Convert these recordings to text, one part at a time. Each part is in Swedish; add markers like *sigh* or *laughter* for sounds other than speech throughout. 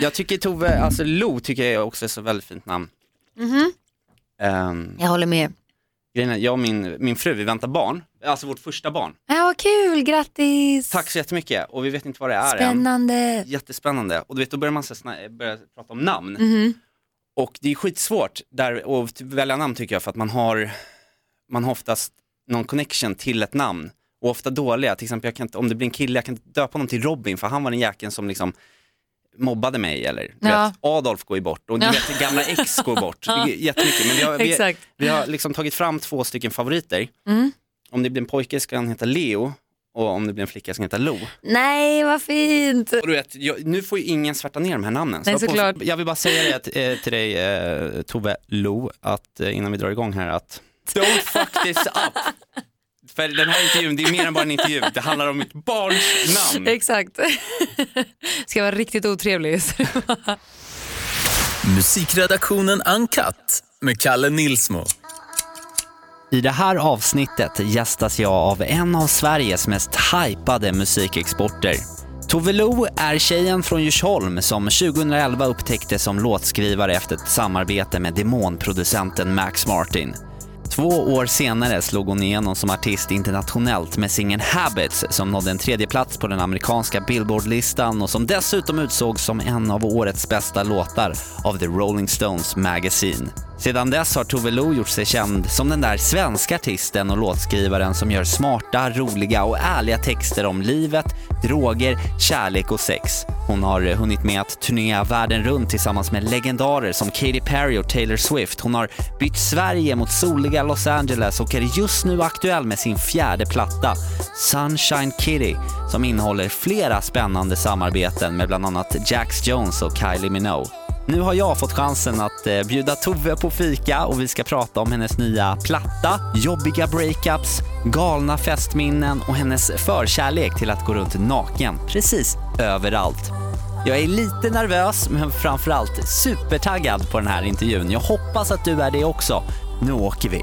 Jag tycker Tove, alltså Lo tycker jag också är så väldigt fint namn. Mhm. Um, Jag håller med. grejen är, jag och min, min fru, vi väntar barn, alltså vårt första barn. Ja, vad kul, grattis! Tack så jättemycket och vi vet inte vad det är än. Spännande. Jättespännande. Och du vet, då börjar man så här, sna- börja prata om namn. Mhm. Och det är skitsvårt där, att välja namn tycker jag för att man har, man har oftast någon connection till ett namn. Och ofta dåliga, till exempel jag kan inte, om det blir en kille, jag kan inte döpa honom till Robin för han var den jäkeln som liksom mobbade mig eller Ja. vet, Adolf går ju bort och du Ja. vet gamla ex går bort. Är jättemycket men vi har, vi, vi har liksom tagit fram två stycken favoriter. Mm. Om det blir en pojke ska han heta Leo och om det blir en flicka ska han heta Lo. Nej, vad fint. Och du vet, jag, nu får ju ingen svärta ner de här namnen. Nej, på- såklart. jag vill bara säga det till, eh, till dig eh, Tove Lo, att eh, innan vi drar igång här att *laughs* don't fuck this up. För den här intervjun, det är mer än bara en intervju, det handlar om mitt barns namn. Exakt. *laughs* Ska vara riktigt otrevlig. *laughs* Musikredaktionen Uncut med Kalle Nilsmo. I det här avsnittet gästas jag av en av Sveriges mest hypade musikexporter. Tove Lo är tjejen från Djursholm som 2011 upptäcktes som låtskrivare efter ett samarbete med demonproducenten Max Martin. Två år senare slog hon igenom som artist internationellt med singeln Habits som nådde en tredje plats på den amerikanska Billboard-listan och som dessutom utsågs som en av årets bästa låtar av The Rolling Stones Magazine. Sedan dess har Tove Lo gjort sig känd som den där svenska artisten och låtskrivaren som gör smarta, roliga och ärliga texter om livet, droger, kärlek och sex. Hon har eh, hunnit med att turnera världen runt tillsammans med legendarer som Katy Perry och Taylor Swift. Hon har bytt Sverige mot soliga Los Angeles och är just nu aktuell med sin fjärde platta, Sunshine Kitty, som innehåller flera spännande samarbeten med bland annat Jax Jones och Kylie Minogue. Nu har jag fått chansen att eh, bjuda Tove på fika och vi ska prata om hennes nya platta, jobbiga breakups, galna festminnen och hennes förkärlek till att gå runt naken precis överallt. Jag är lite nervös men framförallt supertaggad på den här intervjun. Jag hoppas att du är det också. Nu åker vi.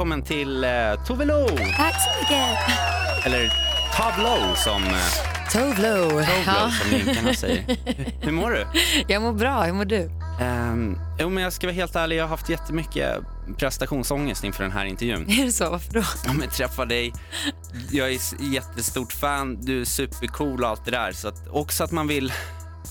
Välkommen till eh, Tove Lo, Tack så mycket. eller Tavlo som, eh, Tovlo. Tovlo, Ja. som linkarna säger. *laughs* Hur, mår du? Jag mår bra, hur mår du? Um, jo men jag ska vara helt ärlig, jag har haft jättemycket prestationsångest inför den här intervjun. Är det så? Varför då? Ja men träffa dig, jag är jättestort fan, du är supercool och allt det där. Så att också att man vill,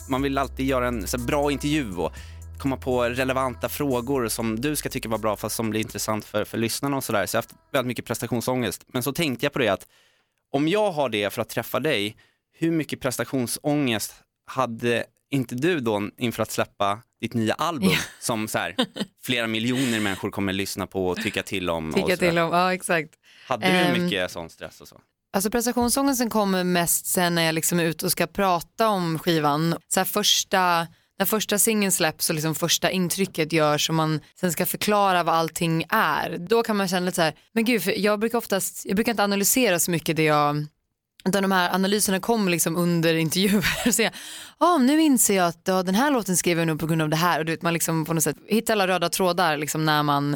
man vill alltid göra en så bra intervju och komma på relevanta frågor som du ska tycka var bra fast som blir intressant för, för lyssnarna och sådär. Så jag har haft väldigt mycket prestationsångest. Men så tänkte jag på det att om jag har det för att träffa dig, hur mycket prestationsångest hade inte du då inför att släppa ditt nya album *laughs* som så här, flera miljoner människor kommer lyssna på och tycka till om? Tycka till om, ja exakt. Hade du Ehm, mycket sån stress och så? Alltså prestationsångesten kommer mest sen när jag liksom är ute och ska prata om skivan. Så här första, när första singeln släpps och liksom första intrycket görs och man sen ska förklara vad allting är. Då kan man känna lite så här, men gud, för jag brukar oftast, jag brukar inte analysera så mycket det jag utan de här analyserna kommer liksom under intervjuer. *laughs* Så jag, ah, nu inser jag att ja, den här låten skrev jag nog på grund av det här. Och du vet, man liksom på något sätt hittar alla röda trådar liksom när man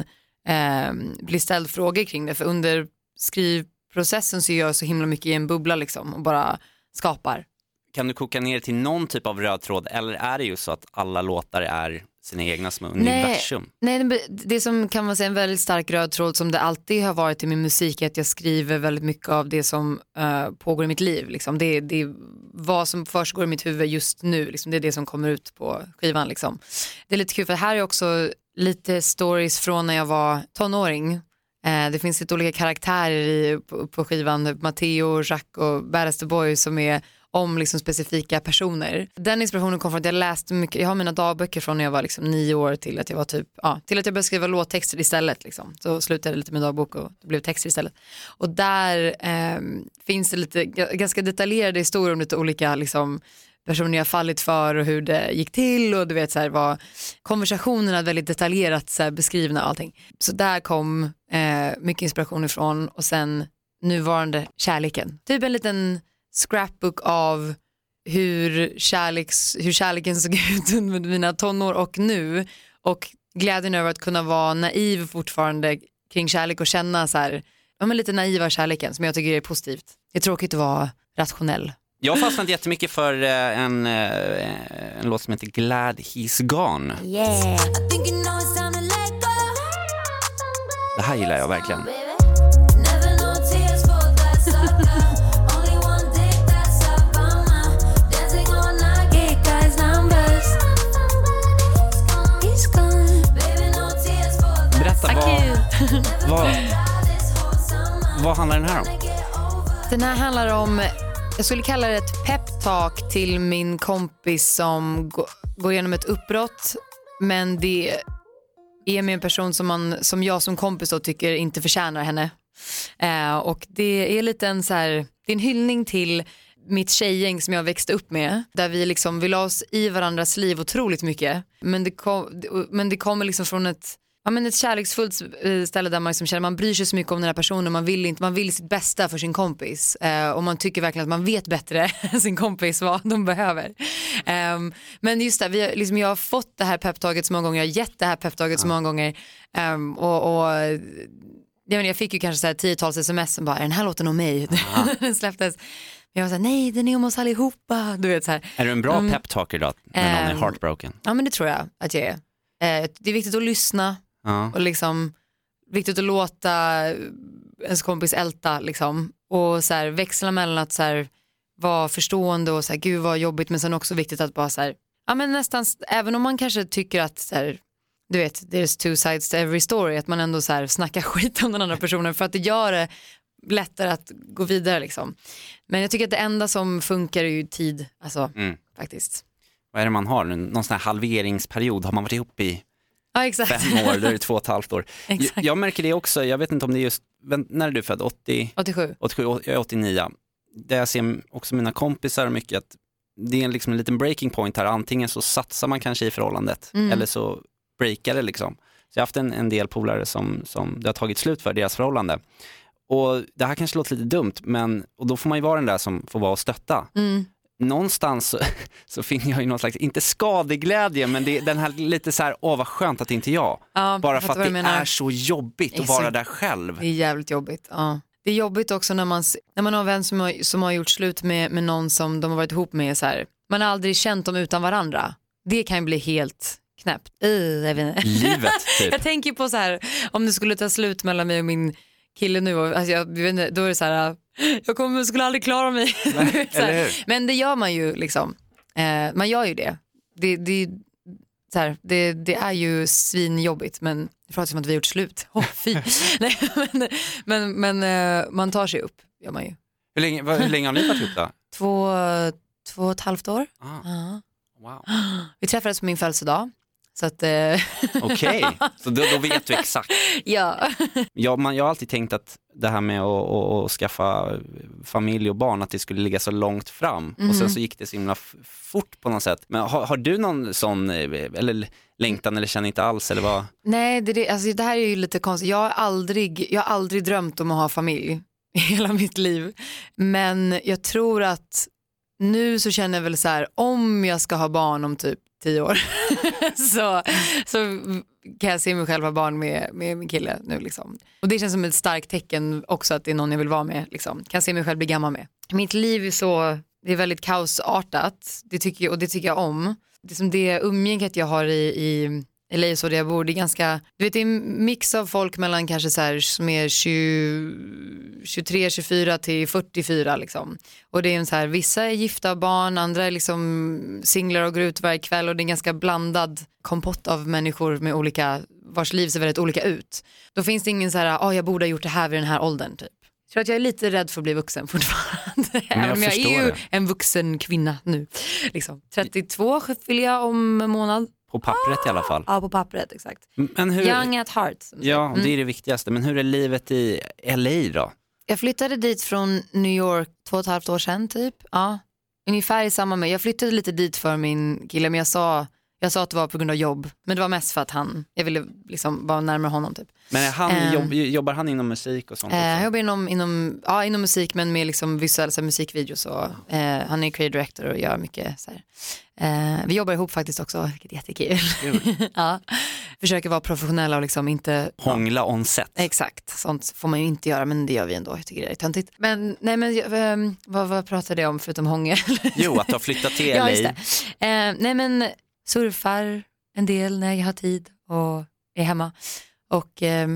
eh, blir ställd frågor kring det. För under skrivprocessen så gör jag så himla mycket i en bubbla liksom och bara skapar. Kan du koka ner till någon typ av röd tråd eller är det ju så att alla låtar är sina egna små universum? Nej, det- det som kan man säga en väldigt stark röd tråd som det alltid har varit i min musik är att jag skriver väldigt mycket av det som eh, pågår i mitt liv. Liksom. Det, det vad som försiggår i mitt huvud just nu, liksom. det är det som kommer ut på skivan. Liksom. Det är lite kul för här är också lite stories från när jag var tonåring. Eh, det finns lite olika karaktärer i, på, på skivan, Matteo, Jacques och Badass the Boy som är om liksom specifika personer. Den inspirationen kom från att jag läste mycket, jag har mina dagböcker från när jag var liksom nio år till att jag var typ, ja, till att jag började skriva låttexter istället. Liksom. Så slutade jag lite med dagbok och det blev texter istället. Och där eh, finns det lite, ganska detaljerade historier om lite olika liksom, personer jag fallit för och hur det gick till och du vet så här var konversationerna väldigt detaljerat så här, beskrivna och allting. Så där kom eh, mycket inspiration ifrån och sen nuvarande kärleken. Typ en liten scrapbook av hur, kärleks, hur kärleken såg *laughs* ut under mina tonår och nu och glädjen över att kunna vara naiv fortfarande kring kärlek och känna så här, ja, men lite naiva kärleken som jag tycker är positivt. Det är tråkigt att vara rationell. Jag har fastnat jättemycket för eh, en, eh, en låt som heter Glad He's Gone. Yeah. Det här gillar jag verkligen. Berätta, vad, vad, vad handlar den här om? Den här handlar om, jag skulle kalla det ett peptalk till min kompis som gå- går igenom ett uppbrott. Men det är med en person som, man, som jag som kompis då tycker inte förtjänar henne. Eh, och det är lite en så här, det är en hyllning till mitt tjejgäng som jag växte upp med. Där vi liksom, vi la oss i varandras liv otroligt mycket. Men det, kom, men det kommer liksom från ett Ja, men ett kärleksfullt eh, ställe där man liksom känner man bryr sig så mycket om den här personen, man vill, inte, man vill sitt bästa för sin kompis eh, och man tycker verkligen att man vet bättre än *laughs* sin kompis vad de behöver. Ehm, men just det, vi, liksom, jag har fått det här peptaget så många gånger, jag har gett det här peptaget så många gånger Ehm, och, och jag, menar, jag fick ju kanske så här tiotals sms som bara, den här låten om mig? den *laughs* släpptes. Men jag var såhär, nej den är om oss allihopa. Du vet så här. Är du en bra Mm. peptalker då, när någon är Ehm, heartbroken? Ja men det tror jag att jag är. Eh, det är viktigt att lyssna Ja. och liksom viktigt att låta ens kompis älta liksom och så här, växla mellan att så här, vara förstående och så här, gud vad jobbigt men sen också viktigt att bara så här, ja men nästan, även om man kanske tycker att så här, du vet, there's two sides to every story, att man ändå så här, snackar *laughs* skit om den andra personen för att det gör det lättare att gå vidare liksom. Men jag tycker att det enda som funkar är ju tid, alltså Mm. faktiskt. Vad är det man har? Någon sån här halveringsperiod? Har man varit ihop i Ja exakt. fem år, då är det två och ett halvt år. *laughs* Jag, jag märker det också, jag vet inte om det är just, när är du född? 80, 87. 87, jag är 89. Där jag ser också mina kompisar mycket att det är liksom en liten breaking point här, antingen så satsar man kanske i förhållandet Mm. eller så breakar det liksom. Så jag har haft en, en del polare som, som det har tagit slut för deras förhållande. Och det här kanske låter lite dumt, men och då får man ju vara den där som får vara och stötta. Mm. Någonstans så, *laughs* så finner jag ju någon slags, inte skadeglädje, men det är den här lite så här, åh vad skönt att inte jag. Ja, Bara för att det är så jobbigt Det är att vara där själv. Det är jävligt jobbigt. Ja. Det är jobbigt också när man, när man har en vän som har, som har gjort slut med, med någon som de har varit ihop med. Så här. Man har aldrig känt dem utan varandra. Det kan ju bli helt knäppt. Uh, jag. Livet *laughs* typ. jag tänker på så här, om det skulle ta slut mellan mig och min kille nu, alltså jag, då är det så här, *laughs* jag kommer, skulle aldrig klara mig. *laughs* Hur? Men det gör man ju liksom. Eh, man gör ju det. Det, det, här, det, det är ju svinjobbigt men det pratar som att vi har gjort slut. *laughs* Åh fy. Nej, men men, men eh, man tar sig upp, gör man ju. Hur länge, hur länge har ni varit ihop då? Två, två och ett halvt år. Ah, Ja. wow. *gasps* Vi träffades på min födelsedag. Så att, eh, Okej, *laughs* så då, då vet du exakt. ja. Jag, man, jag har alltid tänkt att det här med att, att, att skaffa familj och barn, att det skulle ligga så långt fram. Och sen så gick det så himla fort på något sätt. Men har, har du någon sån, eh, eller längtan eller känner inte alls? Eller vad? Nej, det, det, alltså, det här är ju lite konstigt. Jag har, aldrig, jag har aldrig drömt om att ha familj i *laughs* hela mitt liv. Men jag tror att nu så känner jag väl så här, om jag ska ha barn om typ tio år *laughs* så, så kan jag se mig själv ha barn med, med min kille nu. Liksom. Och det känns som ett starkt tecken också att det är någon jag vill vara med. Liksom. Kan se mig själv bli gammal med. Mitt liv är så, det är väldigt kaosartat det tycker, och det tycker jag om. Det, som det umgänget jag har i, i så där jag bor, det är ganska, du vet det är en mix av folk mellan kanske så här som är 20, 23, 24 till 44 liksom. Och det är en så här, vissa är gifta och barn, andra är liksom singlar och går ut varje kväll och det är en ganska blandad kompott av människor med olika, vars liv ser väldigt olika ut. Då finns det ingen så här, oh, jag borde ha gjort det här vid den här åldern typ. Jag tror att jag är lite rädd för att bli vuxen *laughs* fortfarande. Även om jag är ju det. en vuxen kvinna nu. Liksom. 32 fyller jag om en månad. På pappret i alla fall. Ja, på pappret exakt. Men hur, Young at heart. som det ja, säger. det är det viktigaste. Men hur är livet i LA då? Jag flyttade dit från New York två och ett halvt år sedan typ. Ja, ungefär i samma med. Jag flyttade lite dit för min kille men jag sa, jag sa att det var på grund av jobb. Men det var mest för att han, jag ville liksom vara närmare honom typ. Men är han, Eh. jobb, jobbar han inom musik och sånt? Eh, jag också? jobbar inom, inom, ja, inom musik men med liksom visuella så här, musikvideos och eh, han är creative director och gör mycket så. Eh, vi jobbar ihop faktiskt också, vilket är jättekul. *laughs* ja. Försöker vara professionella och liksom inte Hångla on set. Exakt, sånt får man ju inte göra men det gör vi ändå. Jag tycker det är töntigt. Men nej men ehm, vad, vad pratade jag om förutom hångel? Jo, att du har flyttat till LA. *laughs* ja, just det. Eh, nej men surfar en del när jag har tid och är hemma. Och eh,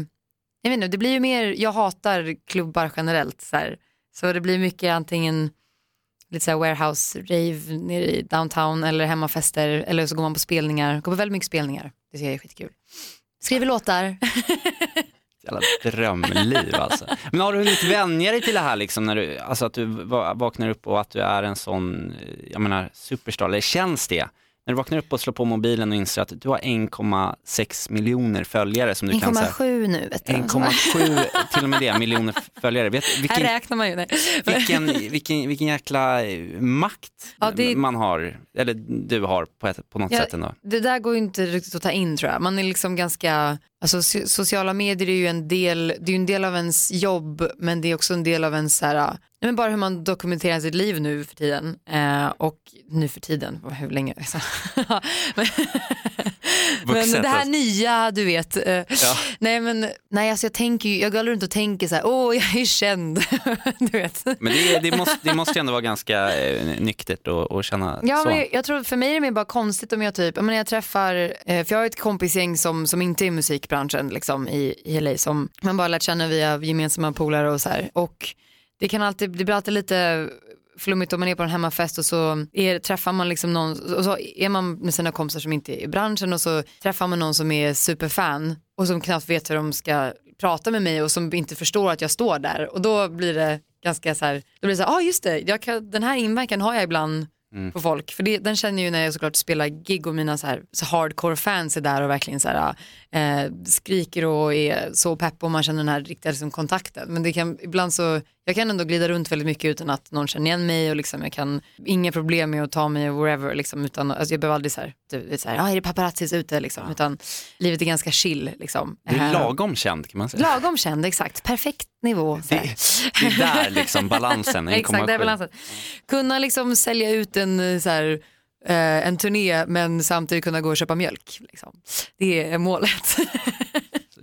jag vet inte, det blir ju mer, jag hatar klubbar generellt så här. Så det blir mycket antingen lite så här warehouse rave nere i downtown eller hemmafester eller så går man på spelningar, går på väldigt mycket spelningar. Det tycker jag är skitkul. Skriver låtar. *laughs* Jävla drömliv alltså. Men har du hunnit vänja dig till det här liksom, när du, alltså att du vaknar upp och att du är en sån, eh, jag menar superstar, eller känns det? När du vaknar upp och slår på mobilen och inser att du har 1,6 miljoner följare som du kan säga. 1,7 nu vet du. 1,7 *laughs* till och med det, miljoner följare. Vet, Här vilken, räknar man ju. Nej. vilken, vilken, vilken jäkla eh, makt Ja, det- man har, eller du har på, ett, på något Ja, sätt ändå. Det där går ju inte riktigt att ta in tror jag. Man är liksom ganska, alltså sociala medier är ju en del, det är ju en del av ens jobb men det är också en del av ens så här, men bara hur man dokumenterar sitt liv nu för tiden. Eh, och nu för tiden, hur länge? *laughs* men, men det här nya, du vet. Eh, Nej men, nej alltså jag tänker jag går runt och tänker så här, åh jag är känd. *laughs* du vet. Men det, det, måste, det måste ändå vara ganska eh, nyktert att känna Ja, så. men jag tror för mig är det mer bara konstigt om jag typ, jag, menar, jag träffar, eh, för jag har ett kompisgäng som, som inte är i musikbranschen liksom, i, i LA som man bara lärt känna via gemensamma polare och så här. Och det kan alltid, det blir alltid lite flummigt om man är på en hemmafest och så är, träffar man liksom någon, och så är man med sina kompisar som inte är i branschen och så träffar man någon som är superfan och som knappt vet hur de ska prata med mig och som inte förstår att jag står där och då blir det ganska så här, då blir det så här, ah, just det, kan, den här inverkan har jag ibland på folk. För det, den känner jag ju när jag såklart spelar gig och mina så här, så hardcore fans är där och verkligen så här, eh, skriker och är så pepp och man känner den här riktiga liksom, kontakten. Men det kan, ibland så, jag kan ändå glida runt väldigt mycket utan att någon känner igen mig och liksom, jag kan, inga problem med att ta mig wherever liksom, utan alltså, jag behöver aldrig så här, du så här, ah, är det paparazzis ute liksom, utan livet är ganska chill liksom. Du är Eh, lagom känd kan man säga. Lagom känd, exakt, perfekt nivå. Det, det är där liksom balansen, 1,7. *laughs* Exakt, det är balansen. Kunna liksom sälja ut en, eh, så här, eh, en turné men samtidigt kunna gå och köpa mjölk. Liksom. Det är målet. *laughs*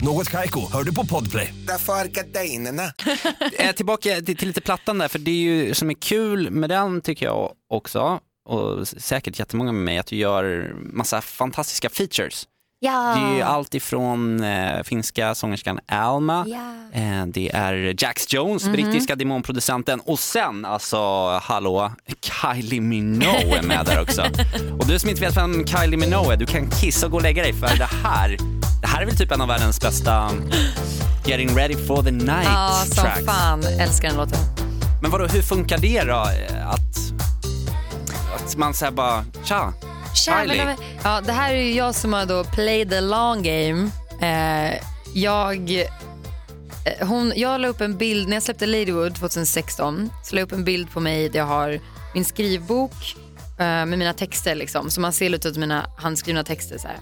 Något Kaiko, hör du på Podplay. Därför är gardinerna. *laughs* Eh, tillbaka till, till lite plattan där, för det är ju som är kul med den tycker jag också, och säkert jättemånga med mig, att du gör massa fantastiska features. Ja. Det är ju allt ifrån eh, finska sångerskan Alma, Ja. eh, det är Jax Jones, Mhm. brittiska demonproducenten och sen alltså, hallå, Kylie Minogue är med där också. *laughs* och du som inte vet vem Kylie Minogue är, du kan kissa och gå och lägga dig för det här, det här är väl typ en av världens bästa Getting ready for the night Ja, som tracks. fan. Älskar den låten. Men vadå, hur funkar det då? Att, att man säger bara, tja, Kylie. Kylie. Ja, det här är ju jag som har då play the long game. Eh, jag, eh, hon, jag la upp en bild, när jag släppte Ladywood 2016, så la jag upp en bild på mig där jag har min skrivbok eh, med mina texter liksom. Så man ser lite av mina handskrivna texter så här.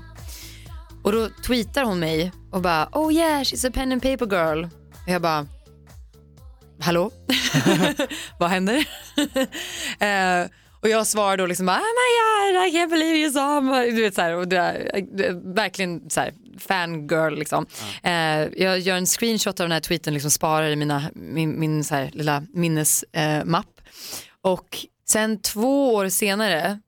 Och då tweetar hon mig och bara, oh yeah, she's a pen and paper girl. Och jag bara, hallå? *laughs* Vad händer? *laughs* eh, och jag svarar då liksom bara, oh my god, I can't believe you saw. Du vet så här, och det är, verkligen så här, fangirl liksom. Eh, jag gör en screenshot av den här tweeten, liksom sparar i mina, min, min så här, lilla minnesmapp. och sen två år senare,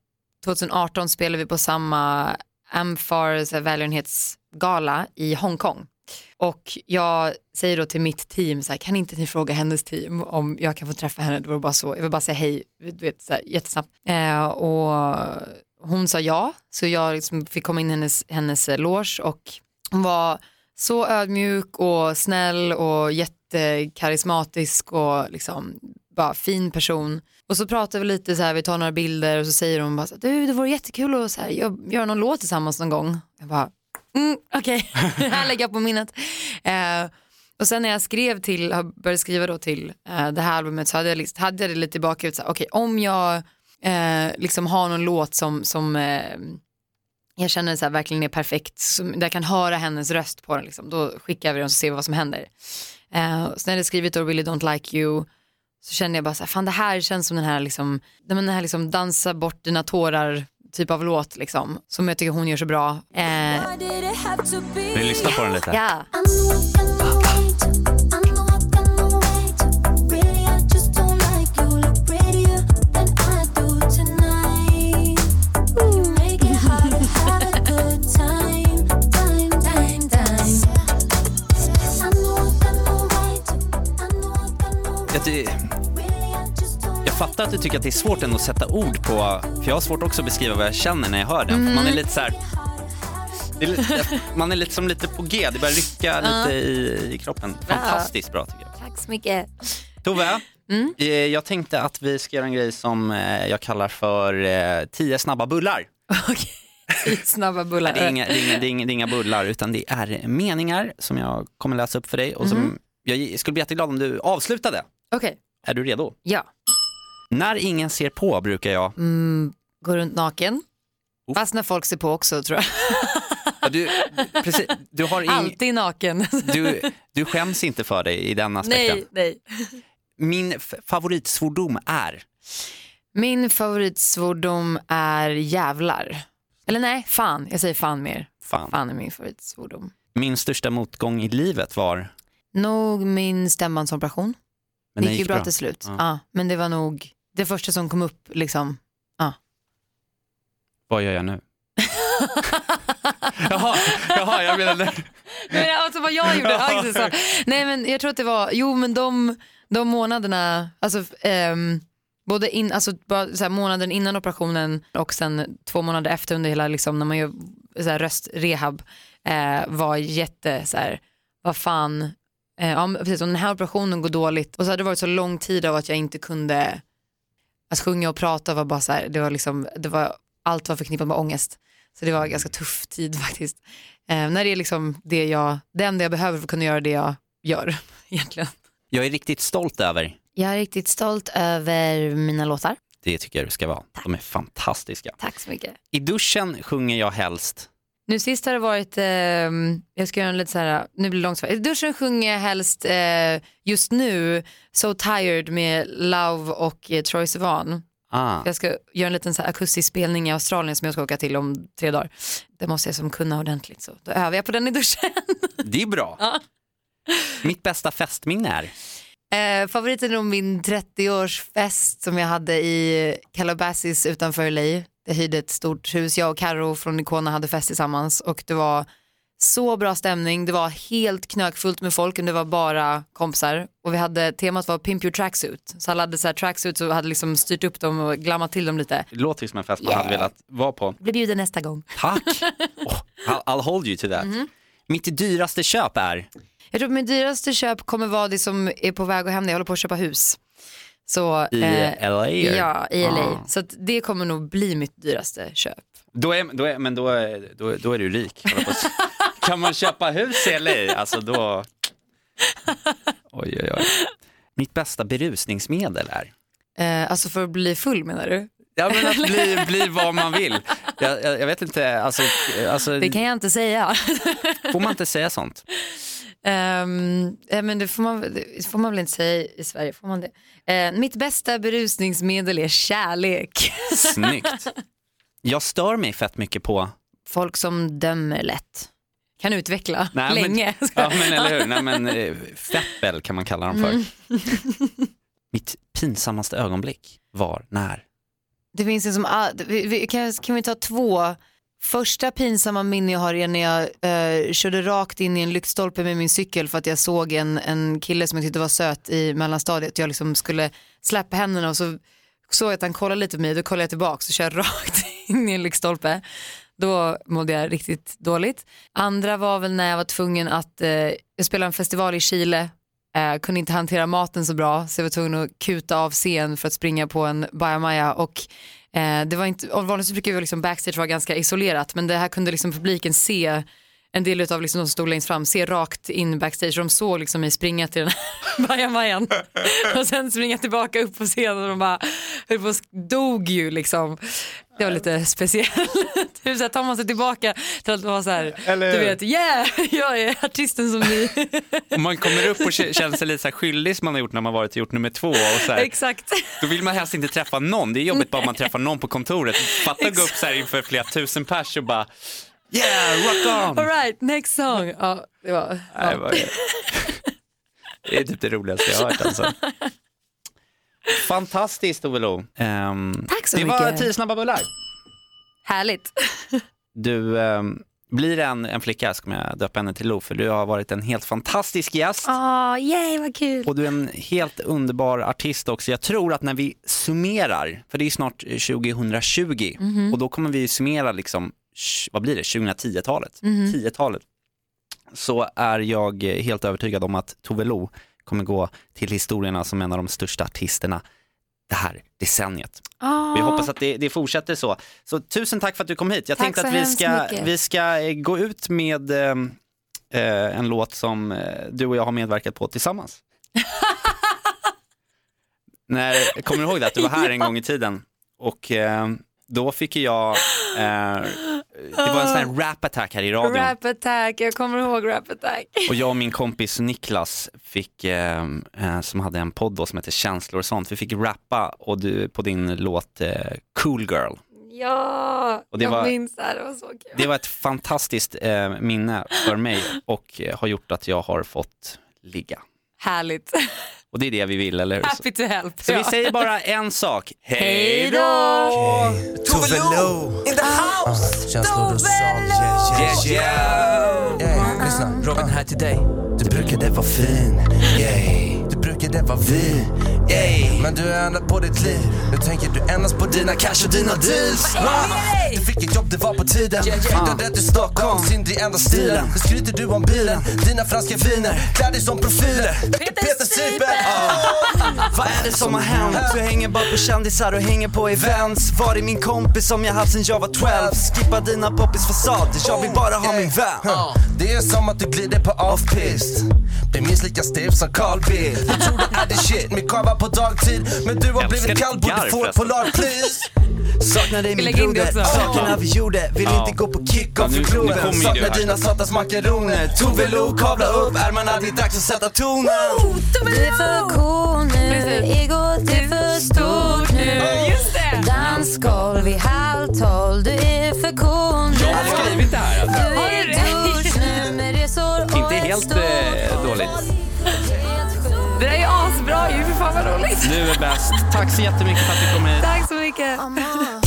2018 spelade vi på samma Amfar välgörenhetsgala i Hongkong. Och jag säger då till mitt team, så här, kan inte ni fråga hennes team om jag kan få träffa henne? Det var bara så, jag vill bara säga hej, du vet, så här, jättesnabbt. Eh, och hon sa ja, så jag liksom fick komma in i hennes, hennes loge och hon var så ödmjuk och snäll och jättekarismatisk och liksom bara fin person. Och så pratar vi lite så här, vi tar några bilder och så säger hon bara så här, du det vore jättekul att så här, göra någon låt tillsammans någon gång. Jag bara, mm, okej, *laughs* här lägger jag på minnet. Eh, och sen när jag skrev till, började skriva då till eh, det här albumet så hade jag, liksom, hade jag det lite i bakhuvudet, okej okay, okej om jag eh, liksom har någon låt som, som eh, jag känner så här, verkligen är perfekt, som, där jag kan höra hennes röst på den, liksom, då skickar vi den och så ser vi vad som händer. Eh, sen när jag skrivit då Really Don't Like You så kände jag bara så här, fan det här känns som den här, liksom, den här liksom dansa bort dina tårar typ av låt liksom, som jag tycker hon gör så bra. Eh, Vill du lyssna på den lite? ja. Jag, ty- jag fattar att du tycker att det är svårt ändå att sätta ord på, för jag har svårt också att beskriva vad jag känner när jag hör den. För man är lite så här, det är lite, man är lite som lite på G, det börjar rycka lite i, i kroppen. Fantastiskt bra tycker jag. Tack så mycket. Tove, eh, jag tänkte att vi ska göra en grej som eh, jag kallar för eh, tio snabba bullar. *laughs* Okej, snabba bullar. Det är, inga, det, är inga, det, är inga, det bullar utan det är meningar som jag kommer läsa upp för dig och som jag skulle bli jätteglad om du avslutade. Okej, Är du redo? ja. När ingen ser på brukar jag... Gå runt naken. Oh. Fast när folk ser på också tror jag. *laughs* Ja, du, precis, du, har ing, Alltid naken. *laughs* du, du skäms inte för dig i den aspekten. nej, nej. Min favoritsvordom är... Min favoritsvordom är jävlar. Eller nej, fan. Jag säger fan mer. Fan. Fan är min favoritsvordom. Min största motgång i livet var... Nog min stämbandsoperation. Men det gick ju bra, till slut. Ja. Ja. men det var nog det första som kom upp liksom. Vad gör jag nu? *laughs* jaha, jaha, jag menade... *laughs* Men alltså vad jag gjorde. Ja, just det, så. Nej men jag tror att det var, jo men de, de månaderna, alltså ehm, både in, alltså, bara, så här, månaden innan operationen och sen två månader efter under hela, liksom, när man gör så här, röstrehab eh, var jätte, så här, vad fan, eh, ja, precis, om den här operationen går dåligt och så hade det varit så lång tid av att jag inte kunde, att sjunga och prata var bara så här, det var liksom, det var, allt var förknippat med ångest. Så det var en ganska tuff tid *laughs* faktiskt. Eh, när det är liksom det jag, det enda jag behöver för att kunna göra det jag gör *laughs* egentligen. Jag är riktigt stolt över. Jag är riktigt stolt över mina låtar. Det tycker jag du ska vara. De är fantastiska. Tack så mycket. I duschen sjunger jag helst. Nu sist har det varit, eh, jag ska göra en lite så här, nu blir det långt svar. Duschen sjunger helst eh, just nu So Tired med Love och eh, Troye Sivan. Ah. Jag ska göra en liten så här akustisk spelning i Australien som jag ska åka till om tre dagar. Det måste jag som kunna ordentligt så då övar jag på den i duschen. *laughs* Det är bra. Mitt bästa festminne är? Eh, favoriten är nog min 30-årsfest som jag hade i Calabasas utanför LA. Jag hyrde ett stort hus, jag och Karo från Icona hade fest tillsammans och det var så bra stämning, det var helt knökfullt med folk, men det var bara kompisar och vi hade, temat var Pimp your tracksuit, så alla hade så här tracksuits och hade liksom styrt upp dem och glammat till dem lite. Det låter ju som en fest man hade velat vara på. Blir bjuden nästa gång. Tack! *laughs* Oh, I'll, I'll hold you to that. Mitt dyraste köp är? Jag tror att mitt dyraste köp kommer vara det som är på väg att hända, jag håller på att köpa hus. Så, I eh, LA? Ja, i LA. Ah. Så det kommer nog bli mitt dyraste köp. Då är, då är, men då är, då, då är du rik. *laughs* kan man köpa hus i LA? Alltså då... Oj, oj, oj. Mitt bästa berusningsmedel är? Eh, alltså för att bli full menar du? Ja men att bli, *laughs* bli vad man vill. Jag, jag, jag vet inte, alltså, alltså Det kan jag inte säga. får man inte säga sånt? Eh, men det får, man, det får man väl inte säga i Sverige? Får man det? Eh, mitt bästa berusningsmedel är kärlek. Snyggt. Jag stör mig fett mycket på, Folk som dömer lätt. kan utveckla Nej, länge. Men, ja, men eller hur. Nej, men, eh, feppel kan man kalla dem för. Mm. Mitt pinsammaste ögonblick var när? Det finns en som, kan, kan vi ta två? Första pinsamma minne jag har är när jag eh, körde rakt in i en lyktstolpe med min cykel för att jag såg en, en kille som jag tyckte var söt i mellanstadiet. Jag liksom skulle släppa händerna och så såg jag att han kollade lite på mig, då kollade jag tillbaka och körde *laughs* rakt in i en lyktstolpe. Då mådde jag riktigt dåligt. Andra var väl när jag var tvungen att, eh, jag spelade en festival i Chile, eh, kunde inte hantera maten så bra så jag var tvungen att kuta av scen för att springa på en bajamaja och eh, det var inte, och vanligtvis brukar ju liksom backstage vara ganska isolerat men det här kunde liksom publiken se en del av liksom de som stod längst fram se rakt in backstage de såg liksom mig springa till den här *laughs* bajamajan och sen springa tillbaka upp på scenen och de bara höll på dog ju liksom. Det var lite speciellt. *laughs* Hur så tar man sig tillbaka till att vara så här, Eller du vet, yeah, *laughs* jag är artisten som ni. *laughs* Om man kommer upp och känner sig lite så skyldig som man har gjort när man varit och gjort nummer två. Och så här, Exakt. då vill man helst inte träffa någon. Det är jobbigt bara om man träffar någon på kontoret. Fatta att gå upp så här inför flera tusen pers och bara yeah, rock on. All right, next song. Ja, det var, Nej, ja. det, var, det är typ det roligaste jag har hört alltså. Fantastiskt Ove Lo. Ehm, Tack så det var mycket. tio snabba bullar. Härligt. *laughs* Du, ehm, blir det en, en flicka så kommer jag döpa henne till Lo för du har varit en helt fantastisk gäst. Åh, yay vad kul. Och du är en helt underbar artist också. Jag tror att när vi summerar, för det är snart eh, 2020 Mhm. och då kommer vi summera liksom, vad blir det, 2010-talet, Mhm. 10-talet. Så är jag helt övertygad om att Tove Lo kommer gå till historierna som en av de största artisterna det här decenniet. Vi hoppas att det, det fortsätter så. Så tusen tack för att du kom hit. Jag Tack tänkte att vi ska, mycket. vi ska eh, gå ut med eh, eh, en låt som eh, du och jag har medverkat på tillsammans. *laughs* När, kommer du ihåg det, att du var här en gång i tiden? Och eh, då fick jag, eh, det var en sån här rap attack här i radion. Rap attack, jag kommer ihåg rap attack. Och jag och min kompis Niklas fick, eh, eh, som hade en podd då som heter Känslor och sånt, vi fick rappa och du, på din låt eh, Cool Girl. Ja, Och det jag var- minns det här, det var så kul. Det var ett fantastiskt eh, minne för mig och har gjort att jag har fått ligga. Härligt. Och det är det vi vill, eller hur? Happy to help. Så ja. vi säger bara en sak. Hej då! Tove Lo in the house. Känslor och sånt. Yeah, yeah. Yeah, lyssna. Robin här till dig. Du brukade vara fin, yay. Du brukade vara vi, yay. Men du har ändrat på ditt liv. Nu tänker du endast på dina cash och dina deals. Du fick ett jobb, det var på tiden. Flyttade till Stockholm, synd i enda stilen. Nu skryter du om bilen, dina franska viner. Klär dig som profiler. Peter Sipen. *laughs* Vad är det som har hänt? Du hänger bara på kändisar och hänger på events Var är min kompis som jag haft sen jag var 12? Skippa dina poppis fasader, jag vill bara ha min vän. Det är som att du glider på off-pist Blir minst lika stiv som Carl Bildt. Du tror det är the shit med kava på dagtid. Men du har blivit kall, borde få ett. Polar please Saknar dig min det broder, sakerna vi gjorde. Vill Ja. inte gå på kick-off i kommer ju Saknar det dina satans makaroner. Tove Lo, kavla upp ärmarna, det är dags att sätta tonen. Du är för cool nu, egot är för stort nu. Det. Dansgolv vid halv tolv, du är helt eh, dåligt. Det där är ju asbra ju, för fan vad roligt. Du är bäst, tack så jättemycket för att du kom hit. Tack så mycket.